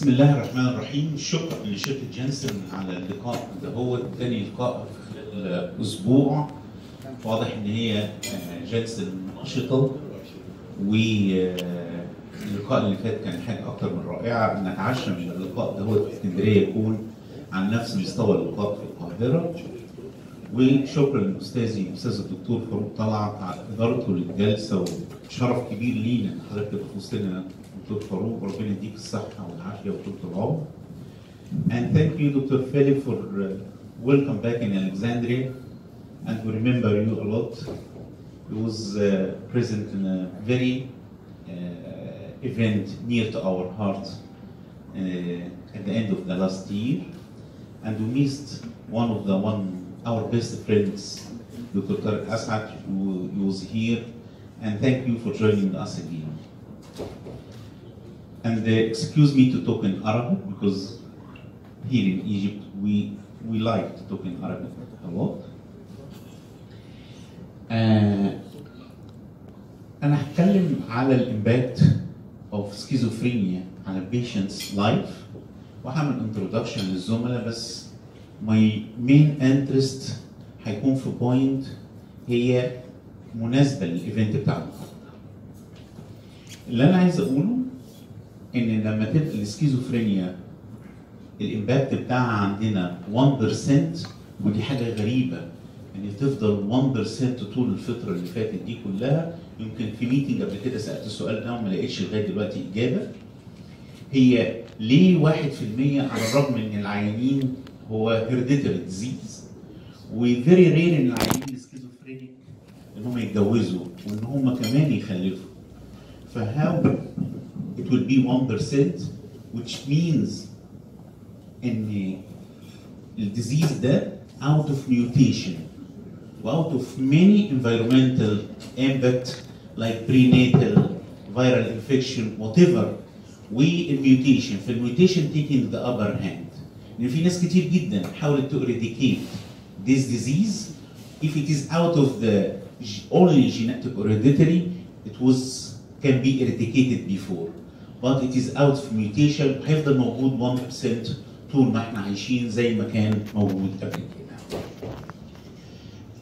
بسم الله الرحمن الرحيم. شكرا لشركة جانسون على اللقاء. ده هو تاني لقاء في خلال أسبوع. واضح إن هي آه، جلسة نشطة واللقاء اللي فات كان حاجة أكتر من رائعة. نتعشى من اللقاء ده في اسكندرية يكون عن نفس مستوى اللقاء في القاهرة. وشكرا لأستاذي الاستاذ الدكتور فاروق طلعت على إدارته للجلسة وشرف كبير لينا إن حضرتك تبقى دكتور فاروق ربنا يديك الصحه والعافيه وطول العمر. And thank you, Dr. Feli, for uh, welcome back in Alexandria. And we remember you a lot. He was uh, present in a very uh, event near to our heart uh, at the end of the last year. And we missed one of the one our best friends, Dr. Tarek Asad, who, who was here. And thank you for joining us again. And uh, excuse me to talk in Arabic because here in Egypt we we like to talk in Arabic a lot. آه أنا هتكلم على الامباكت اوف سكيزوفرينيا على patient's life وهعمل introduction للزملاء بس my main interest هيكون في point هي مناسبه لل event بتاع النهارده. اللي أنا عايز اقوله إن لما تبقى ال schizophrenia ال impact بتاعها عندنا 1% ودي حاجة غريبة. ان يعني تفضل 1% طول الفترة اللي فاتت دي كلها يمكن في meeting قبل كده سألت السؤال ده وما لقيتش لغاية دلوقتي إجابة. هي ليه 1% على الرغم إن العيانين هو hereditary disease و very rare إن العيانين ال schizophrenic إن هم يتجوزوا وإن هم كمان يخلفوا. ف how it will be 1% which means ان الديزيز ده out of mutation و out of many environmental impact like prenatal viral infection whatever والميوتيشن فالميوتيشن taking the upper hand ان في ناس كتير جدا حاولت to eradicate this disease if it is out of the g- only genetic or hereditary it was can be eradicated before But it is out of mutation. هيفضل موجود 1% طول ما إحنا عايشين زي ما كان موجود قبل كده.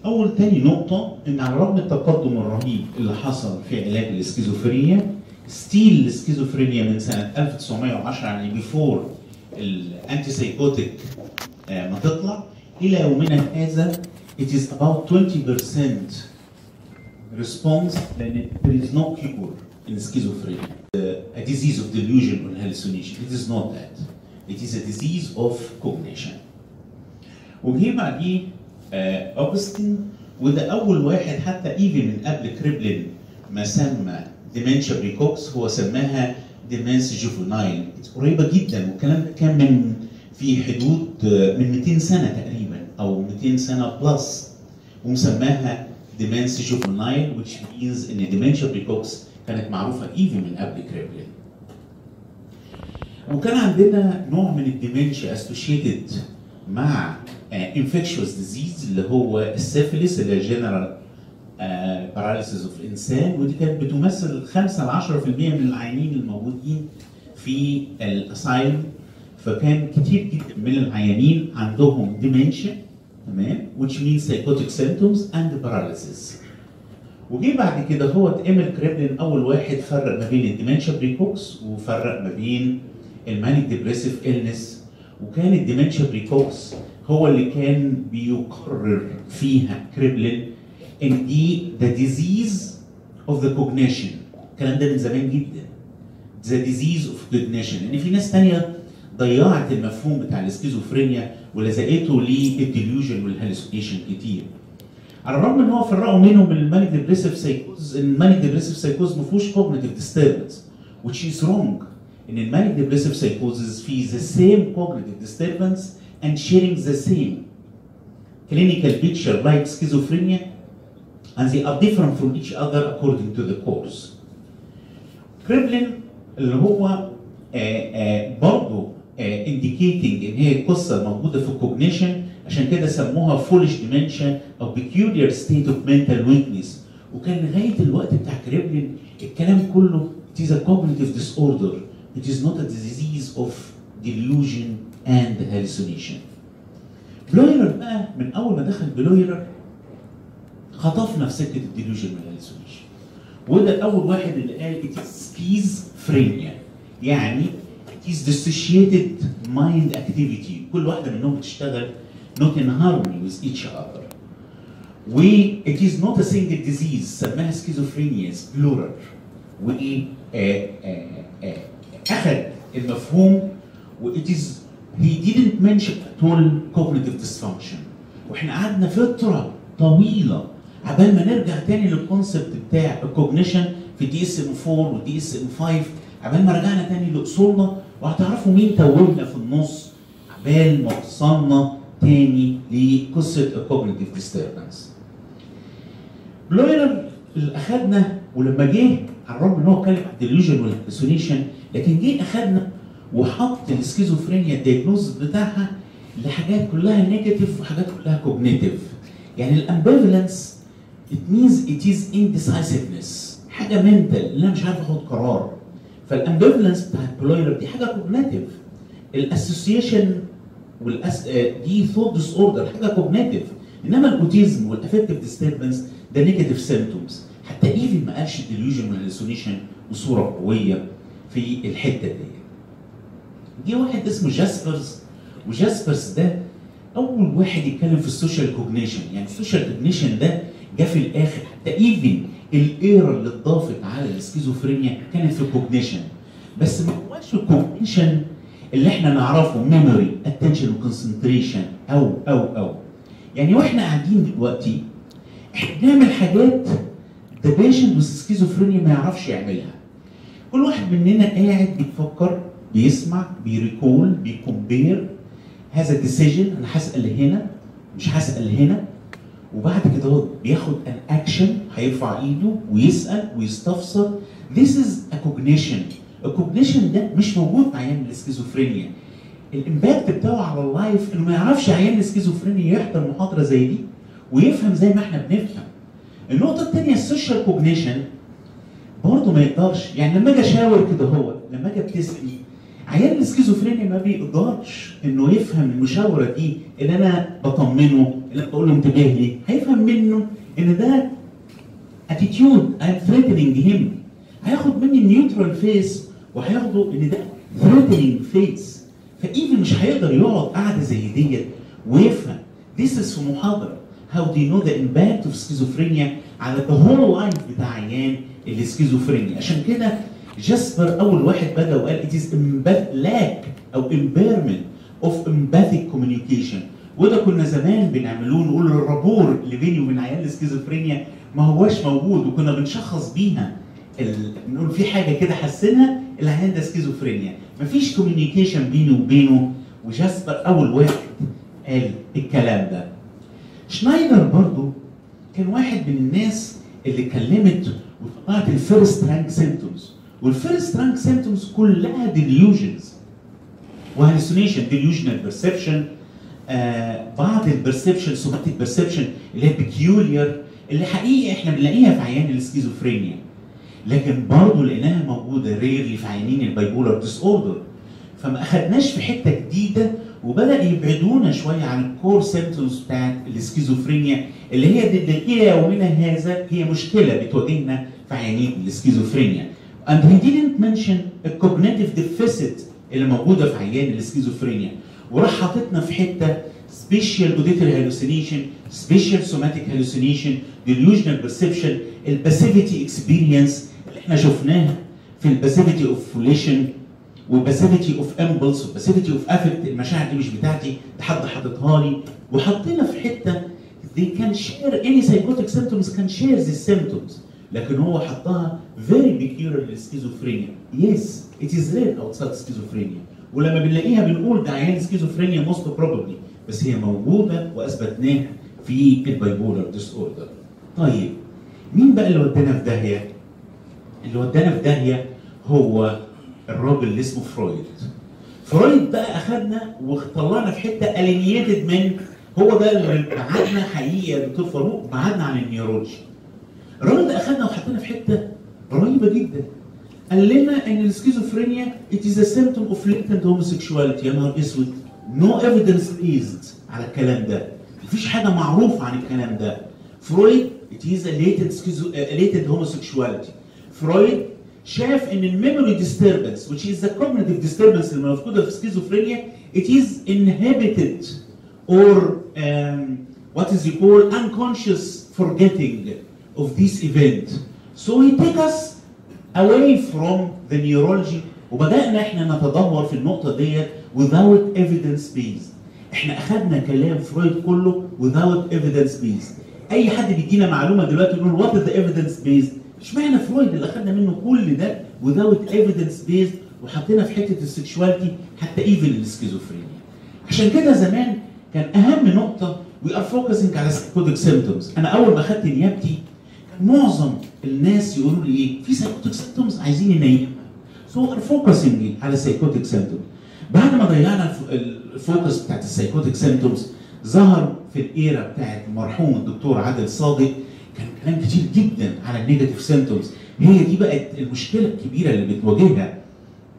أول تاني نقطة إن على رغم التقدم الرهيب اللي حصل في علاج ال schizophrenia still ال schizophrenia من سنة 1910 يعني before ال antipsychotic ما تطلع إلى يومنا هذا it is about 20% response لأن there is no cure in schizophrenia. A disease of delusion or hallucination. It is not that. It is a disease of cognition. وجه بعديه آه، اوجستين وده أول واحد حتى even من قبل كريبلين ما سمى dementia praecox هو سماها demence juvenile. قريبة جدا والكلام ده كان من في حدود آه، من 200 سنة تقريبا أو 200 سنة plus ومسماها demence juvenile which means إن dementia praecox كانت معروفة even من قبل كريبلين وكان عندنا نوع من ال dementia associated مع infectious disease اللي هو السيفيليس اللي هي general paralysis of the insane ودي كانت بتمثل 5 ل 10% من العيانين الموجودين في ال asylum فكان كتير جدا من العيانين عندهم dementia تمام؟ which means psychotic symptoms and paralysis. وجي بعد كده هو إيميل كريبلين أول واحد فرق ما بين ال dementia praecox وفرق ما بين ال manic depressive illness وكان ال dementia praecox هو اللي كان بيقرر فيها كريبلين إن دي the disease of the cognition الكلام ده من زمان جدا. the disease of cognition لأن في ناس تانية ضيعت المفهوم بتاع السكيزوفرينيا ولزقته لل delusion وال hallucination كتير. على الرغم إن هو فرقوا منهم من ال manic depressive psychosis إن ال manic depressive psychosis ما فيهوش cognitive disturbance which is wrong إن المانيك ديبريسيف سايكوزز فيه the same cognitive disturbance and sharing the same clinical picture like schizophrenia and they are different from each other according to the course. كريبلين اللي هو برضه indicating إن هي قصة موجودة في الكوجنيشن عشان كده سموها فولش ديمنشن أو peculiar state of mental weakness. وكان لغاية الوقت بتاع كريبلين الكلام كله it is a cognitive disorder. It is not a disease of delusion and hallucination. بلويرر بقى من أول ما دخل بلويرر خطفنا في سكة ال delusion وال hallucination وده أول واحد اللي قال it is schizophrenia. يعني it is dissociated mind activity. كل واحدة منهم بتشتغل not in harmony with each other. و it is not a single disease سماها schizophrenia plural. و آه، آه، آه، اخذ المفهوم و it is he didn't mention at all cognitive dysfunction. وإحنا قعدنا فترة طويلة عبال ما نرجع تاني لل concept بتاع ال cognition في DSM 4 و DSM 5 عبال ما رجعنا تاني لأصولنا. وهتعرفوا مين توهنا في النص؟ عبال ما وصلنا تاني لقصه ال cognitive disturbance بلويرر اللي اخدنا ولما جه على الرغم إن هو اتكلم عن ال delusion وال hallucination لكن جه اخدنا وحط ال schizophrenia ال diagnosis بتاعها لحاجات كلها negative وحاجات كلها cognitive يعني ال ambivalence it means it is indecisiveness. حاجة mental إن أنا مش عارف أخد قرار. فال ambivalence بتاعت بلويرر دي حاجة cognitive ال association والأس... آه، دي thought disorder حاجة cognitive إنما ال autism وال affective disturbance ده negative symptoms حتى even ما قالش delusion وال hallucination بصورة قوية في الحتة دي. جه واحد اسمه جاسبرز وجاسبرز ده أول واحد يتكلم في ال social cognition يعني ال social cognition ده جه في الآخر. حتى even ال era اللي اتضافت على السكيزوفرينيا كانت في ال cognition بس ما هواش ال cognition اللي إحنا نعرفه memory attention و concentration أو أو أو. يعني وإحنا قاعدين دلوقتي إحنا بنعمل حاجات the patient with schizophrenia ما يعرفش يعملها. كل واحد مننا قاعد بيفكر بيسمع بي recall بي compare هاخد decision أنا هسأل هنا مش هسأل هنا. وبعد كده بياخد an action هيرفع إيده ويسأل ويستفسر. This is a cognition. ال cognition ده مش موجود مع عيان ال schizophrenia ال impact بتاعه على ال life إنه ما يعرفش عيان السكيزوفرينيا يحضر محاضرة زي دي ويفهم زي ما إحنا بنفهم. النقطة الثانية ال social cognition برضه ما يقدرش. يعني لما أجي أشاور كده هو لما أجي ابتسم عيان السكيزوفرينيا ما بيقدرش إنه يفهم المشاورة دي اللي أنا بطمنه اللي أنا بقول له انتبه لي هيفهم منه إن ده attitude I'm threatening him. هياخد مني ال neutral face وهياخده إن ده threatening face ف even مش هيقدر يقعد قعده زي ديت ويفهم. This is في محاضرة. How do you know the impact of schizophrenia على the whole life بتاع عيان السكيزوفرينيا عشان كده جاسبر أول واحد بدأ وقال it is lack أو impairment of empathic communication. وده كنا زمان بنعملوه نقول ال rapport اللي بيني وبين عيال السكيزوفرينيا ما هواش موجود وكنا بنشخص بيها. نقول في حاجة كده حاسينها العيان ده سكيزوفرينيا. مفيش communication بيني وبينه وجاسبر أول واحد قال الكلام ده. شنايدر برضو كان واحد من الناس اللي اتكلمت وطلعت ال first rank symptoms وال first rank symptoms كلها delusions و hallucination delusional perception بعض ال perception somatic perception اللي هي peculiar اللي حقيقي إحنا بنلاقيها في عيان السكيزوفرينيا. لكن برضه لقيناها موجوده rarely في عيانين ال bipolar disorder فما أخدناش في حتة جديدة وبدأ يبعدونا شوية عن ال core symptoms بتاعت السكيزوفرينيا اللي هي إلى يومنا هذا هي مشكلة بتواجهنا في عيانين السكيزوفرينيا. And he didn't mention ال cognitive deficit اللي موجودة في عيان السكيزوفرينيا. وراح حاططنا في حتة special auditory hallucination special somatic hallucination delusional perception ال passivity experience إحنا شفناها في ال passivity of volition وال passivity of impulse وال passivity of affect المشاعر دي مش بتاعتي ده حد حاططها لي. وحطينا في حتة they can share any psychotic symptoms can share these symptoms. لكن هو حطها very peculiar لل schizophrenia yes it is rare outside schizophrenia. ولما بنلاقيها بنقول ده عيان schizophrenia most probably. بس هي موجودة وأثبتناها في ال bipolar disorder طيب مين بقى اللي ودانا في داهيه؟ اللي ودانا في داهية هو الراجل اللي اسمه فرويد. فرويد بقى أخدنا وطلعنا في حتة alienated من هو ده اللي بعدنا حقيقي يا دكتور فاروق بعدنا عن ال neurology. الراجل ده أخدنا وحطينا في حتة رهيبة جدا. قال لنا إن ال schizophrenia it is a symptom of latent homosexuality يا نهار أسود no evidence based على الكلام ده مفيش حاجة معروفة عن الكلام ده فرويد it is a latent schizo a latent homosexuality فرويد شاف ان الميموري disturbance which is the cognitive disturbance اللي موجوده في السكيزوفرينيا it is inhibited or um, what is it called unconscious forgetting of this event so he take us away from the neurology وبدأنا احنا نتدهور في النقطة ديت without evidence based احنا اخذنا كلام فرويد كله without evidence based اي حد بيدينا معلومة دلوقتي يقول what is the evidence based اشمعنى فرويد اللي أخذنا منه كل ده without evidence based وحطينا في حتة ال sexuality حتى even ال schizophrenia عشان كده زمان كان أهم نقطة we are focusing على psychotic symptoms. أنا أول ما خدت نيابتي معظم الناس يقولوا لي إيه؟ في psychotic symptoms عايزين ينيمها so are focusing على psychotic symptoms بعد ما ضيعنا الف- ال focus بتاعت ال psychotic symptoms ظهر في ال era بتاعت المرحوم الدكتور عادل صادق كان كلام كتير جدا على ال negative symptoms هي دي بقت المشكلة الكبيرة اللي بتواجهها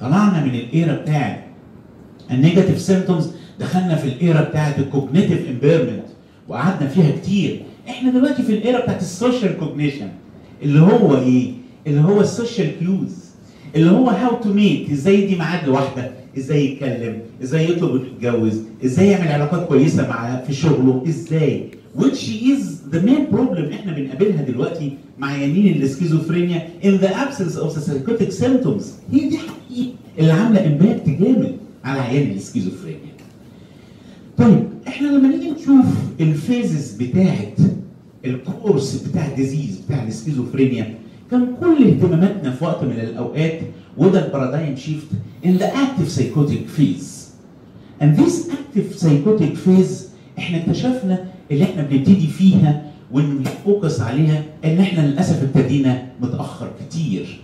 طلعنا من ال era بتاعت ال negative symptoms دخلنا في ال era بتاعت ال cognitive impairment وقعدنا فيها كتير. إحنا دلوقتي في ال era بتاعت ال social cognition اللي هو إيه؟ اللي هو ال social cues اللي هو how to meet إزاي يدي ميعاد لواحده إزاي يتكلم إزاي يطلب إنه يتجوز إزاي يعمل علاقات كويسة مع في شغله إزاي؟ Which is the main problem إحنا بنقابلها دلوقتي مع عيانين ال schizophrenia in the absence of the psychotic symptoms هي دي حقيقة. اللي عاملة impact جامد على عيان السكيزوفرينيا. طيب إحنا لما نيجي نشوف الفيزز بتاعت الكورس بتاع الديزيز بتاع السكيزوفرينيا كان كل اهتماماتنا في وقت من الأوقات وده ال paradigm shift in the active psychotic phase. And this active psychotic phase إحنا اكتشفنا اللي إحنا بنبتدي فيها ون focus عليها ان إحنا للأسف ابتدينا متأخر كتير.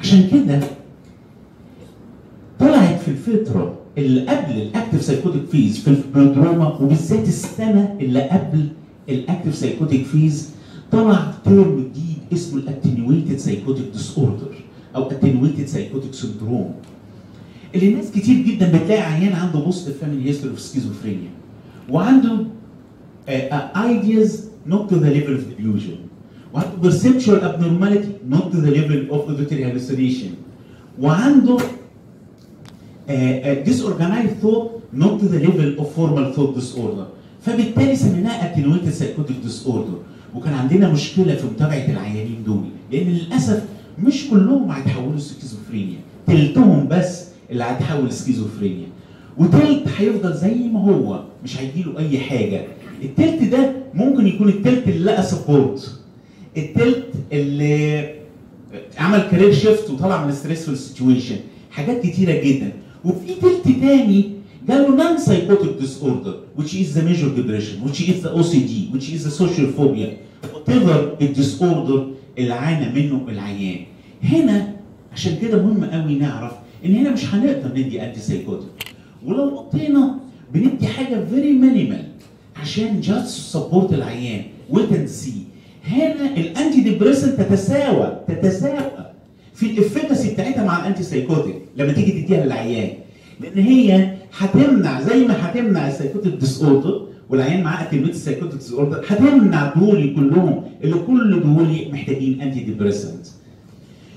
عشان كده طلعت في الفترة اللي قبل ال active psychotic phase في ال prodroma وبالذات السنة اللي قبل ال active psychotic phase طلع term جديد اسمه ال attenuated psychotic disorder أو attenuated psychotic syndrome اللي ناس كتير جدا بتلاقي عيان عنده positive family history of schizophrenia وعنده ideas not to the level of delusion وعنده perceptual abnormality not to the level of auditory hallucination وعنده uh, disorganized thought not to the level of formal thought disorder فبالتالي سميناها attenuated psychotic disorder وكان عندنا مشكله في متابعه العيانين دول لأن للاسف مش كلهم هيتحولوا سكيزوفرينيا تلتهم بس اللي هيتحول سكيزوفرينيا وتلت هيفضل زي ما هو مش هيجيله اي حاجة التلت ده ممكن يكون التلت اللي لقى support التلت اللي عمل career shift وطلع من stressful situation حاجات كتيرة جدا. وفي تلت تاني جاله non psychotic disorder which is the major depression which is the OCD which is the social phobia whatever ال disorder اللي عانى منه العيان. هنا عشان كده مهم قوي نعرف إن هنا مش هنقدر ندي antipsychotic ولو اضطرينا بندي حاجة very minimal عشان just support العيان. with C هنا ال antidepressant تتساوى تتساوى في ال efficacy بتاعتها مع ال antipsychotic لما تيجي تديها للعيان. لأن هي هتمنع زي ما هتمنع ال psychotic disorder والعيان معاه attenuated ال psychotic disorder هتمنع دول كلهم اللي كل دول محتاجين antidepressant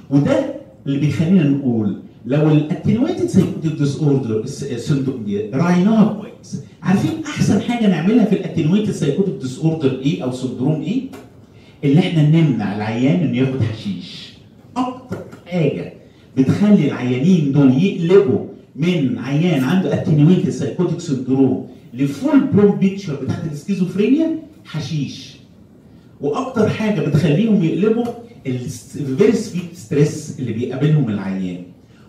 وده اللي بيخلينا نقول لو ال attenuated psychotic disorder ال syndrome دي راعيناها كويس عارفين أحسن حاجة نعملها في ال attenuated psychotic disorder إيه أو syndrome إيه؟ اللي إحنا نمنع العيان إنه ياخد حشيش. أكتر حاجة بتخلي العيانين دول يقلبوا من عيان عنده attenuated psychotic syndrome ل full blown picture بتاعت السكيزوفرينيا حشيش. وأكتر حاجة بتخليهم يقلبوا ال very sweet stress اللي بيقابلهم العيان.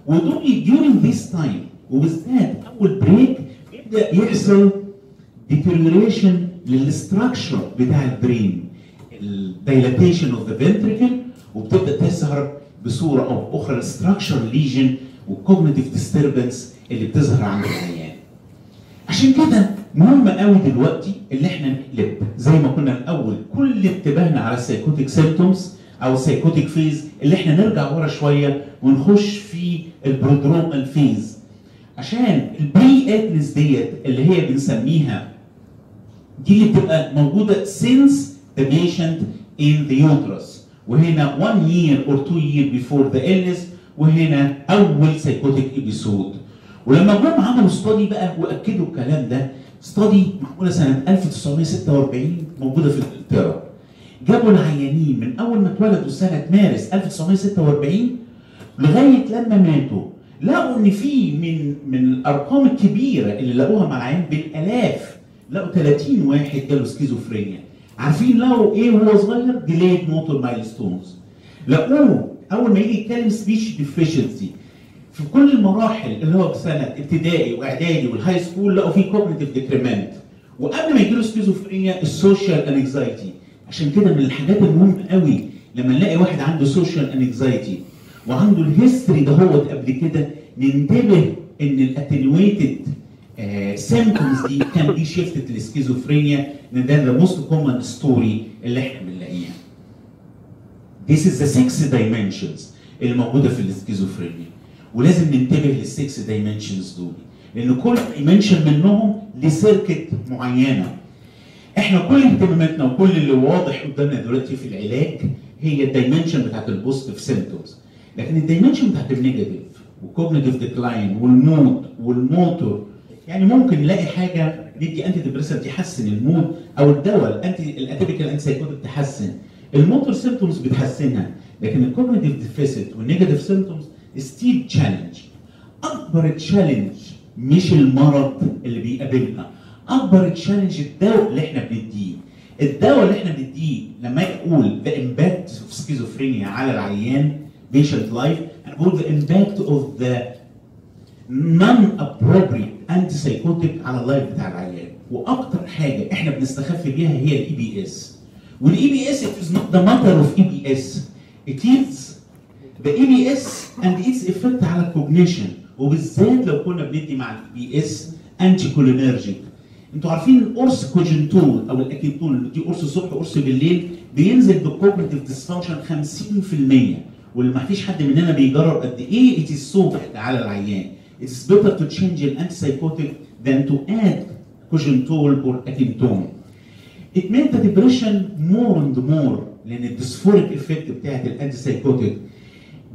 ودول during this time وبالذات اول break بيبدا يحصل deterioration لل structure بتاع ال brain ال dilatation of the ventricle وبتبدا تظهر بصوره أو باخرى ال structure lesion وال cognitive disturbance اللي بتظهر عند العيان عشان كده مهم قوي دلوقتي اللي إحنا نقلب. زي ما كنا الأول كل انتباهنا على ال psychotic symptoms أو ال psychotic phase اللي إحنا نرجع ورا شوية ونخش في ال prodromal phase عشان ال pre-attenuated ديت اللي هي بنسميها دي اللي بتبقى موجودة since the patient in the uterus. وهنا one year or two year before the illness وهنا أول psychotic episode ولما جم عملوا study بقى وأكدوا الكلام ده study معموله سنة 1946 موجودة في إنجلترا. جابوا العيانين من أول ما اتولدوا سنة مارس 1946 لغاية لما ماتوا. لقوا إن في من من الأرقام الكبيرة اللي لقوها مع العيان بالألاف. لقوا 30 واحد جاله سكيزوفرينيا. عارفين لقوا إيه وهو صغير؟ delayed motor milestones لقوه أول ما يجي يتكلم speech deficiency في كل المراحل اللي هو في سنه ابتدائي وإعدادي وال high school لقوا فيه cognitive decrement وقبل ما يجيله schizophrenia ال social anxiety عشان كده من الحاجات المهمه قوي لما نلاقي واحد عنده social anxiety وعنده ال history ده هو قبل كده ننتبه إن ال attenuated symptoms دي can be shifted لل schizophrenia لأن ده the most common story اللي إحنا بنلاقيها. This is the six dimensions موجودة في السكيزوفرينيا ولازم ننتبه لل six dimensions دول. لأن كل dimension منهم ل circuit معينة. إحنا كل اهتماماتنا وكل اللي واضح قدامنا دلوقتي في العلاج هي ال dimension بتاعت ال positive symptoms لكن الدايمنشن بتاعت النيجاتيف والكوجنيتيف ديكلاين والمود والموتور يعني ممكن نلاقي حاجة ندي antidepressant يحسن ال mood أو الدواء ال anti ال atypical antipsychotic تحسن. ال motor symptoms بتحسنها لكن ال cognitive deficit وال negative symptoms still challenge أكبر challenge مش المرض اللي بيقابلنا. أكبر challenge الدواء اللي إحنا بنديه. الدواء اللي إحنا بنديه لما يقول the impact of schizophrenia على العيان patient life أنا بقول the impact of the non appropriate antipsychotic على ال life بتاع العيان. وأكتر حاجة إحنا بنستخف بيها هي ال EPS وال EPS it is not the matter of EPS it is the EPS and its effect على ال cognition وبالذات لو كنا بندي مع ال EPS anticholinergic أنتوا عارفين القرص Cogentol أو ال Akineton اللي دي قرص الصبح قرص بالليل بينزل بال cognitive dysfunction 50% واللي ما فيش حد مننا بيجرب قد إيه is so bad على العيان. It is better to change an antipsychotic than to add Cogentol or Akineton. It made the depression more and more لأن ال dysphoric effect بتاعت ال antipsychotic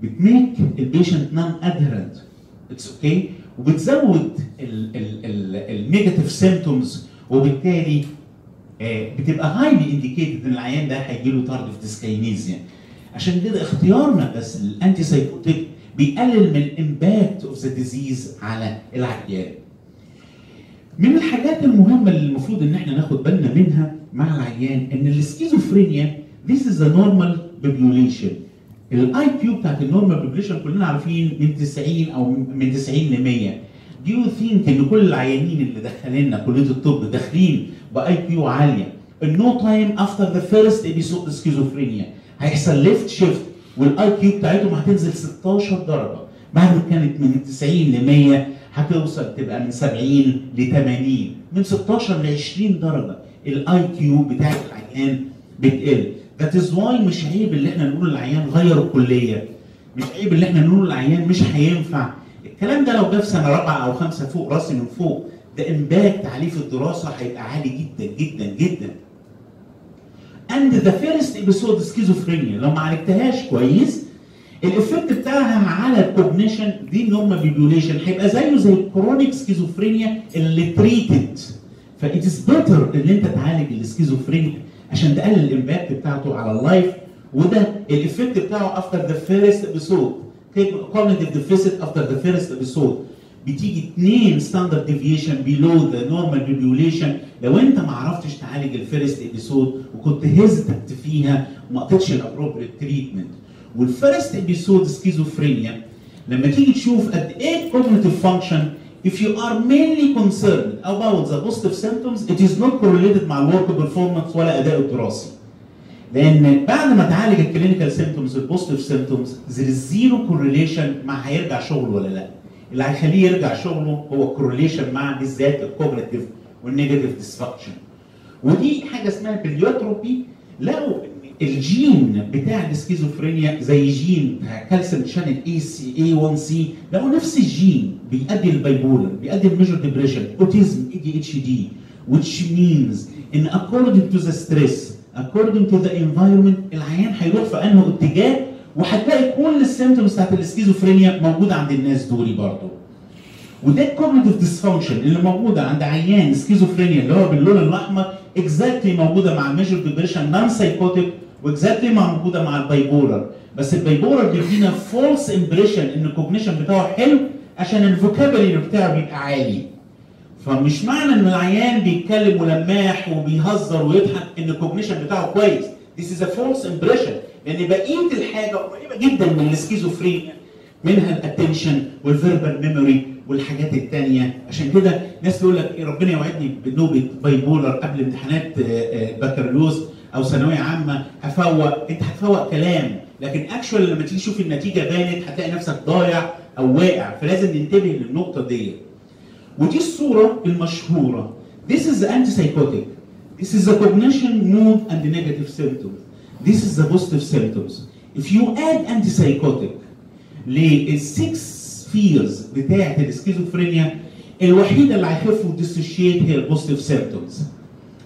بت make ال patient non adherent it's okay وبتزود ال negative symptoms وبالتالي آه، بتبقى highly indicated إن العيان ده هيجي له tardive dyskinesia عشان كده اختيارنا بس لل antipsychotic بيقلل من ال impact of the disease على العيان. من الحاجات المهمة اللي المفروض إن إحنا ناخد بالنا منها مع العيان إن ال schizophrenia this is a normal population ال IQ بتاعت ال normal population كلنا عارفين من 90 أو من 90 ل 100 do you think إن كل العيانين اللي داخلين كلية الطب داخلين ب IQ عالية؟ in no time after the first episode schizophrenia هيحصل left shift وال IQ بتاعتهم هتنزل 16 درجة. بعد ما كانت من 90 ل 100 هتوصل تبقى من 70 ل 80 من 16 ل 20 درجة ال IQ بتاع العيان بتقل. that is why مش عيب اللي إحنا نقول للعيان غير الكلية. مش عيب اللي إحنا نقول للعيان مش هينفع. الكلام ده لو جه في سنة رابعة أو خمسة فوق راسي من فوق ده impact عليه في الدراسة هيبقى عالي جدا جدا جدا. and the first episode schizophrenia لو ما عالجتهاش كويس ال effect بتاعها على ال cognition دي normal population هيبقى زيه زي ال chronic schizophrenia ill treated is better إن أنت تعالج السكيزوفرينيا عشان تقلل ال impact بتاعته على ال life وده ال effect بتاعه after the first episode cognitive deficit after the first episode. بتيجي اثنين standard deviation below the normal population لو انت ما عرفتش تعالج ال first episode وكنت hesitant فيها وما حطتش ال appropriate treatment وال first episode schizophrenia لما تيجي تشوف قد إيه cognitive function if you are mainly concerned about the positive symptoms it is not correlated مع ال work performance ولا أداء الدراسي لأن بعد ما تعالج ال clinical symptoms ال positive symptoms there is zero correlation مع هيرجع شغله ولا لا. اللي هيخليه يرجع شغله هو ال correlation مع بالذات ال cognitive وال negative dysfunction ودي حاجة اسمها pleiotropy ان الجين بتاع السكيزوفرينيا زي جين بتاع calcium channel CACNA1C لقوا نفس الجين بيؤدي ال bipolar بيؤدي ال major depression autism ADHD which means إن according to the stress according to the environment العيان هيروح في انه اتجاه؟ وهتلاقي كل ال symptoms بتاعت السكيزوفرينيا موجودة عند الناس دول برضه وده ال cognitive dysfunction اللي موجودة عند عيان سكيزوفرينيا اللي هو باللون الأحمر exactly موجودة مع ال major depression non psychotic و exactly موجودة مع ال bipolar بس ال bipolar بيدينا false impression إن ال cognition بتاعه حلو عشان ال vocabulary بتاعه بيبقى عالي. فمش معنى إن العيان بيتكلم ولماح وبيهزر ويضحك إن ال cognition بتاعه كويس. This is a false impression. لأن بقية الحاجة قريبة جدا من السكيزوفرينيا منها ال attention وال verbal memory والحاجات التانية. عشان كده ناس تقول لك إيه ربنا يوعدني بنوبة bipolar قبل امتحانات آه، آه، بكالوريوس. أو ثانوية عامة هفوق أنت هتفوق كلام لكن actual لما تيجي تشوف النتيجة بانت هتلاقي نفسك ضايع أو واقع فلازم ننتبه للنقطة دي ودي الصورة المشهورة This is the antipsychotic. This is the cognition, mood, and the negative symptoms. This is the positive symptoms. If you add antipsychotic لل six spheres بتاعة السكيزوفرينيا الوحيدة اللي هيخفوا dissociate هي ال positive symptoms.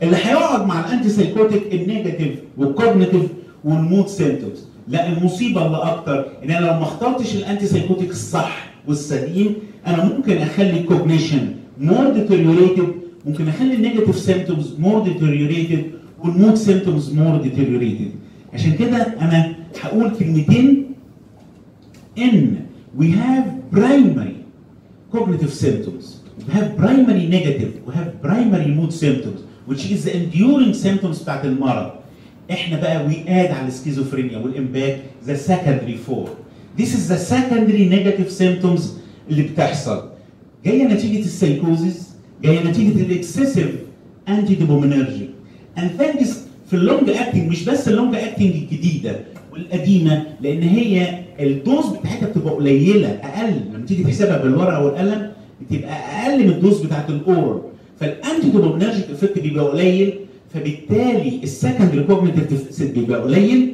اللي هيقعد مع ال antipsychotic ال negative وال cognitive وال mood symptoms. لا المصيبه اللي أكتر إن أنا لو ما اخترتش ال antipsychotic الصح والسليم أنا ممكن أخلي ال cognition more deteriorated ممكن أخلي ال negative symptoms more deteriorated وال mood symptoms more deteriorated عشان كده أنا هقول كلمتين إن we have primary cognitive symptoms. We have primary negative we have primary mood symptoms. Which is the enduring symptoms بتاعت المرض. إحنا بقى we add على ال schizophrenia وال impact the secondary form this is the secondary negative symptoms اللي بتحصل. جاية نتيجة السيكوزيس جاية نتيجة ال excessive antidopaminergic thanks في ال long acting مش بس ال long acting الجديده والقديمة لأن هي ال dose بتاعتها بتبقى قليلة أقل. لما تيجي تحسبها بالورقة والقلم بتبقى أقل من ال dose بتاعت ال oral. فال antidopaminergic effect بيبقى قليل فبالتالي ال secondary cognitive deficit بيبقى قليل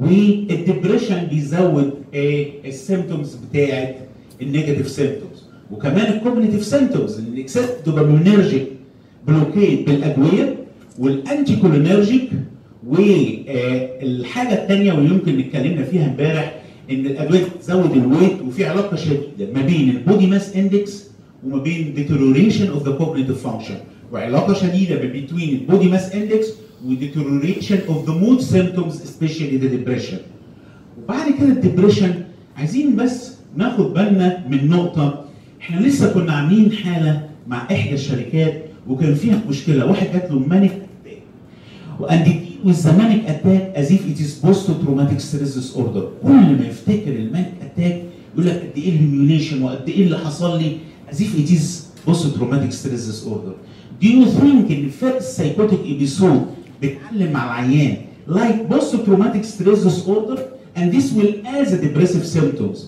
وال depression بيزود ال symptoms بتاعت ال negative symptoms وكمان ال cognitive symptoms ال excess dopaminergic blockade بالأدوية وال anticholinergic والحاجة الثانية واللي يمكن اتكلمنا فيها امبارح إن الأدوية بتزود ال weight وفي علاقة شديدة ما بين ال body mass index وما بين deterioration of the cognitive function. وعلاقة شديدة between ال body mass index و deterioration of the mood symptoms especially the depression. وبعد كده ال depression عايزين بس ناخد بالنا من نقطة. إحنا لسه كنا عاملين حالة مع إحدى الشركات وكان فيها مشكلة. واحد جات له manic and it with the manic attack as if it is post-traumatic stress disorder. كل ما يفتكر ال manic attack يقول لك قد إيه ال humiliation وقد إيه اللي حصل لي. As if it is post-traumatic stress disorder. Do you think ان first psychotic episode بتعلم مع العيان like post-traumatic stress disorder and this will as a depressive symptoms?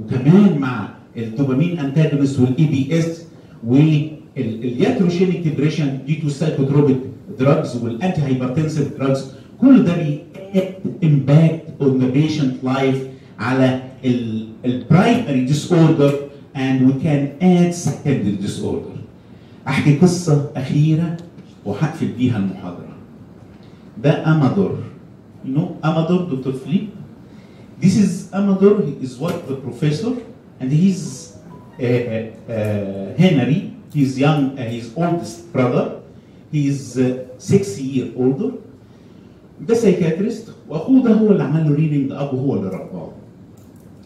وكمان مع ال dopamine antagonist وال EPS وال iatrogenic depression due to psychotropic drugs وال antihypertensive drugs كل ده بي add impact on the patient life على ال primary disorder and we can add secondary disorder. احكي قصه اخيره وهقفل بيها المحاضره. ده امادور. You know امادور دكتور فليب؟ This is Amador, he is what the professor, and he's uh, uh, Henry, his young, uh, his oldest brother. He's uh, six year older. ده سايكاتريست واخوه ده هو اللي عمل له ريدنج اب وهو اللي رباه.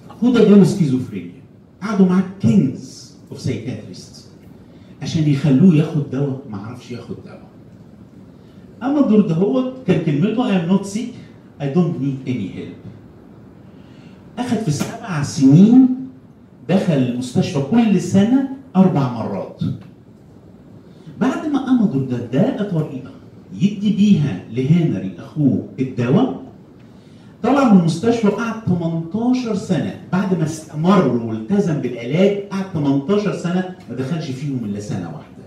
اخوه ده جاله سكيزوفرينيا. قعدوا معاه kings of psychiatrist عشان يخلوه ياخد دواء ما عرفش ياخد دواء. أمادور ده هو كان كلمته I am not sick I don't need any help. أخذ في سبع سنين دخل المستشفى كل سنة أربع مرات. بعد ما امادور ده ده طريقه يدي بيها لهنري أخوه الدواء طلع من المستشفى وقعد 18 سنة بعد ما استمر والتزم بالعلاج قعد 18 سنة ما دخلش فيهم إلا سنة واحدة.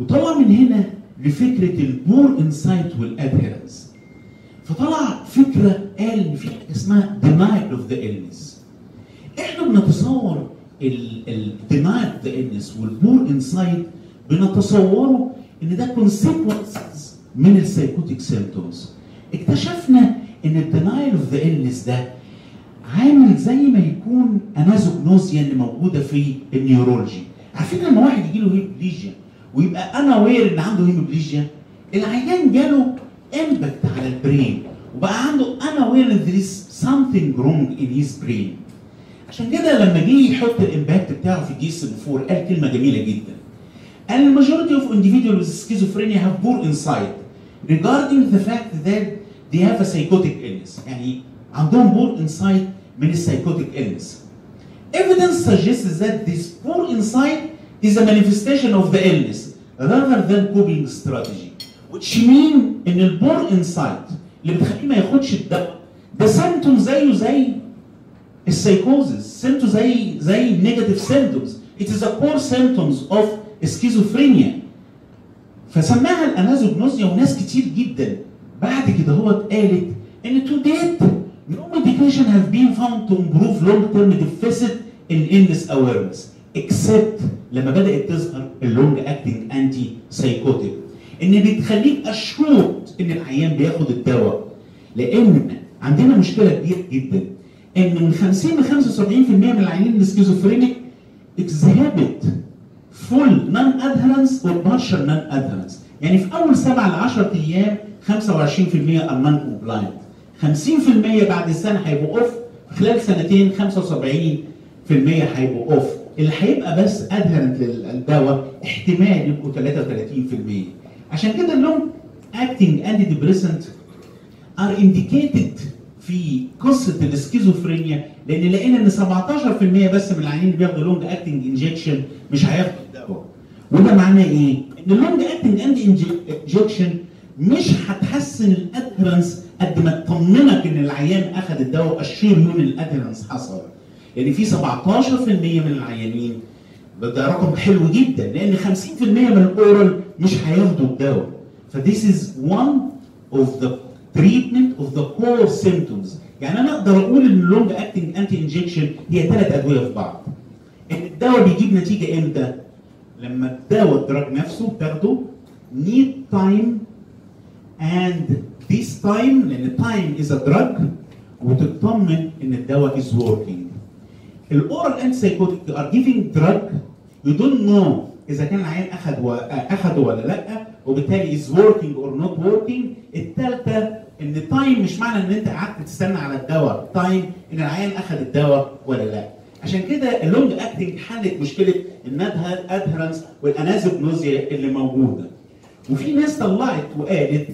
وطلع من هنا لفكرة ال poor insight وال adherence. فطلع فكرة قال ان في حاجة اسمها denial of the illness إحنا بنتصور ال denial of the illness وال poor insight بنتصوره إن ده consequences من ال psychotic symptoms اكتشفنا إن ال denial of the illness ده عامل زي ما يكون anosognosia اللي موجودة في ال neurology عارفين لما واحد يجي له hemiplegia ويبقى unaware إن عنده hemiplegia العيان جاله impact على ال brain وبقى عنده أنا وير ان is something wrong in his brain. عشان كده لما جه يحط الامباكت بتاعه في اس 4 قال كلمة جميلة جدا. قال الماجوريتي اوف individuals with schizophrenia have poor insight regarding the fact that they have a psychotic illness يعني عندهم poor insight من السايكوتيك illness evidence suggests that this poor insight is a manifestation of the illness rather than coping strategy which mean ان البور insight اللي بتخليه ما ياخدش الدواء ده سيمتوم زيه زي السايكوزس سيمتوم زي زي نيجاتيف سيمتومز it is a core symptoms of schizophrenia فسماها الانازوجنوزيا وناس كتير جدا بعد كده هو قالت إن to date no medication have been found to improve long term deficit in illness awareness except لما بدأت تظهر ال long acting antipsychotic إن بتخليك assured إن العيان بياخد الدواء. لأن عندنا مشكلة كبيرة جدا. إن من 50 ل 75% من العيانين ال schizophrenic exhibit full non adherence or partial non adherence يعني في أول 7 ل 10 أيام 25% are non compliant. 50% بعد سنه هيبقوا off خلال سنتين 75% هيبقوا off اللي هيبقى بس adherent للدواء احتمال يبقوا 33% عشان كده ال long acting antidepressant are indicated في قصة السكيزوفرينيا لأن لقينا إن 17% بس من العيانين اللي بياخدوا long acting injection مش هياخدوا الدواء. وده معناه إيه؟ إن ال long acting anti injection مش هتحسن ال adherence قد ما تطمنك إن العيان أخذ الدواء و assure إن ال adherence حصل. يعني في 17% من العيانين ده رقم حلو جدا لأن 50% من ال oral مش هياخدوا الدواء. ف this is one of the treatment of the core symptoms. يعني أنا أقدر أقول إن ال long acting anti injection هي ثلاث أدوية في بعض. إن الدواء بيجيب نتيجة إمتى؟ لما الدواء ال drug نفسه بتاخده need time and this time لأن time is a drug وتطمن إن الدواء is working. ال oral antipsychotic are giving drug you don't know إذا كان العيان اخذ. اخذه ولا لأ وبالتالي is working or not working الثالثه إن time مش معنى إن أنت قعدت تستنى على الدواء. time إن العيان اخذ الدواء ولا لأ. عشان كده ال long acting حلت مشكلة ال non adherence وال anosognosia اللي موجودة. وفي ناس طلعت وقالت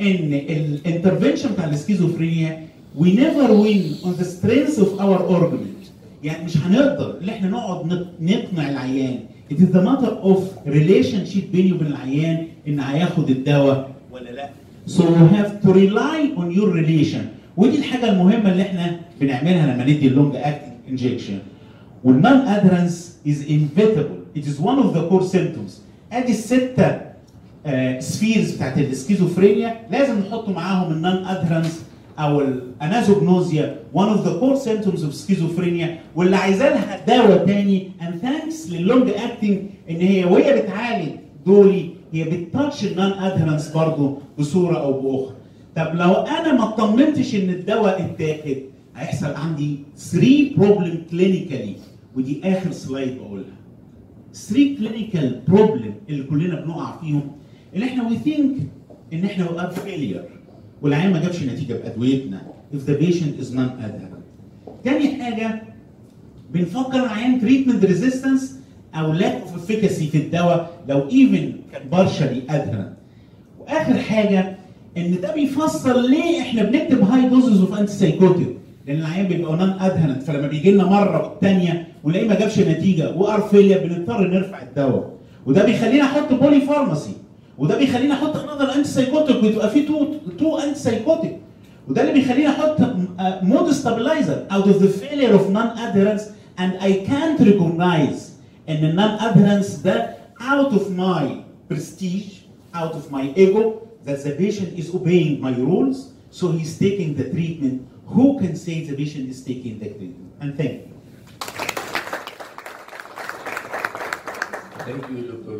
ان ال intervention بتاع ال schizophrenia we never win on the strength of our argument. يعني مش هنقدر إن إحنا نقعد نقنع العيان. It is the matter of relationship بيني وبين العيان إن هياخد الدواء ولا لا. So you have to rely on your relation. ودي الحاجة المهمة اللي إحنا بنعملها لما ندي ال long acting injection وال non adherence is inevitable. It is one of the core symptoms. أدي الستة spheres بتاعت السكيزوفرينيا لازم نحط معاهم ال non adherence أو ال anosognosia one of the core symptoms of schizophrenia. واللي عايزه لها دواء تاني and thanks لل long acting إن هي وهي بتعالج دولي هي بت touch ال non adherence برضه بصورة أو بأخرى. طب لو أنا ما اطمنتش إن الدواء اتاخد هيحصل عندي 3 problem clinically ودي آخر slide بقولها. 3 clinical problem اللي كلنا بنقع فيهم اللي إحنا we think إن إحنا we are failure والعيان ما جابش نتيجة بادويتنا if the patient is non adherent. تاني حاجة بنفكر العيان treatment resistance أو lack of efficacy في الدواء لو even كان partially adherent. وآخر حاجة إن ده بيفسر ليه إحنا بنكتب high doses of antipsychotic لأن العيان بيبقى non adherent فلما بيجي لنا مرة والثانيه ونلاقيه ما جابش نتيجة we're failure بنضطر نرفع الدواء. وده بيخلينا أحط polypharmacy وده بيخليني أحط another antipsychotic ويبقى في two two antipsychotic وده اللي بيخليني أحط مود ستابلايزر اوت اوف ذا فيلير اوف نان ادهرنس اند اي كانت ريكوجنايز ان ال non adherence ده out of my prestige out of my ego that the patient is obeying my rules so he's taking the treatment. Who can say the patient is taking the treatment? And thank you. Thank you dr